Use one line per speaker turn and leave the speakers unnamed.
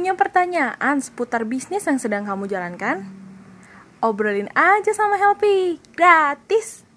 punya pertanyaan seputar bisnis yang sedang kamu jalankan? Obrolin aja sama Helpy, gratis.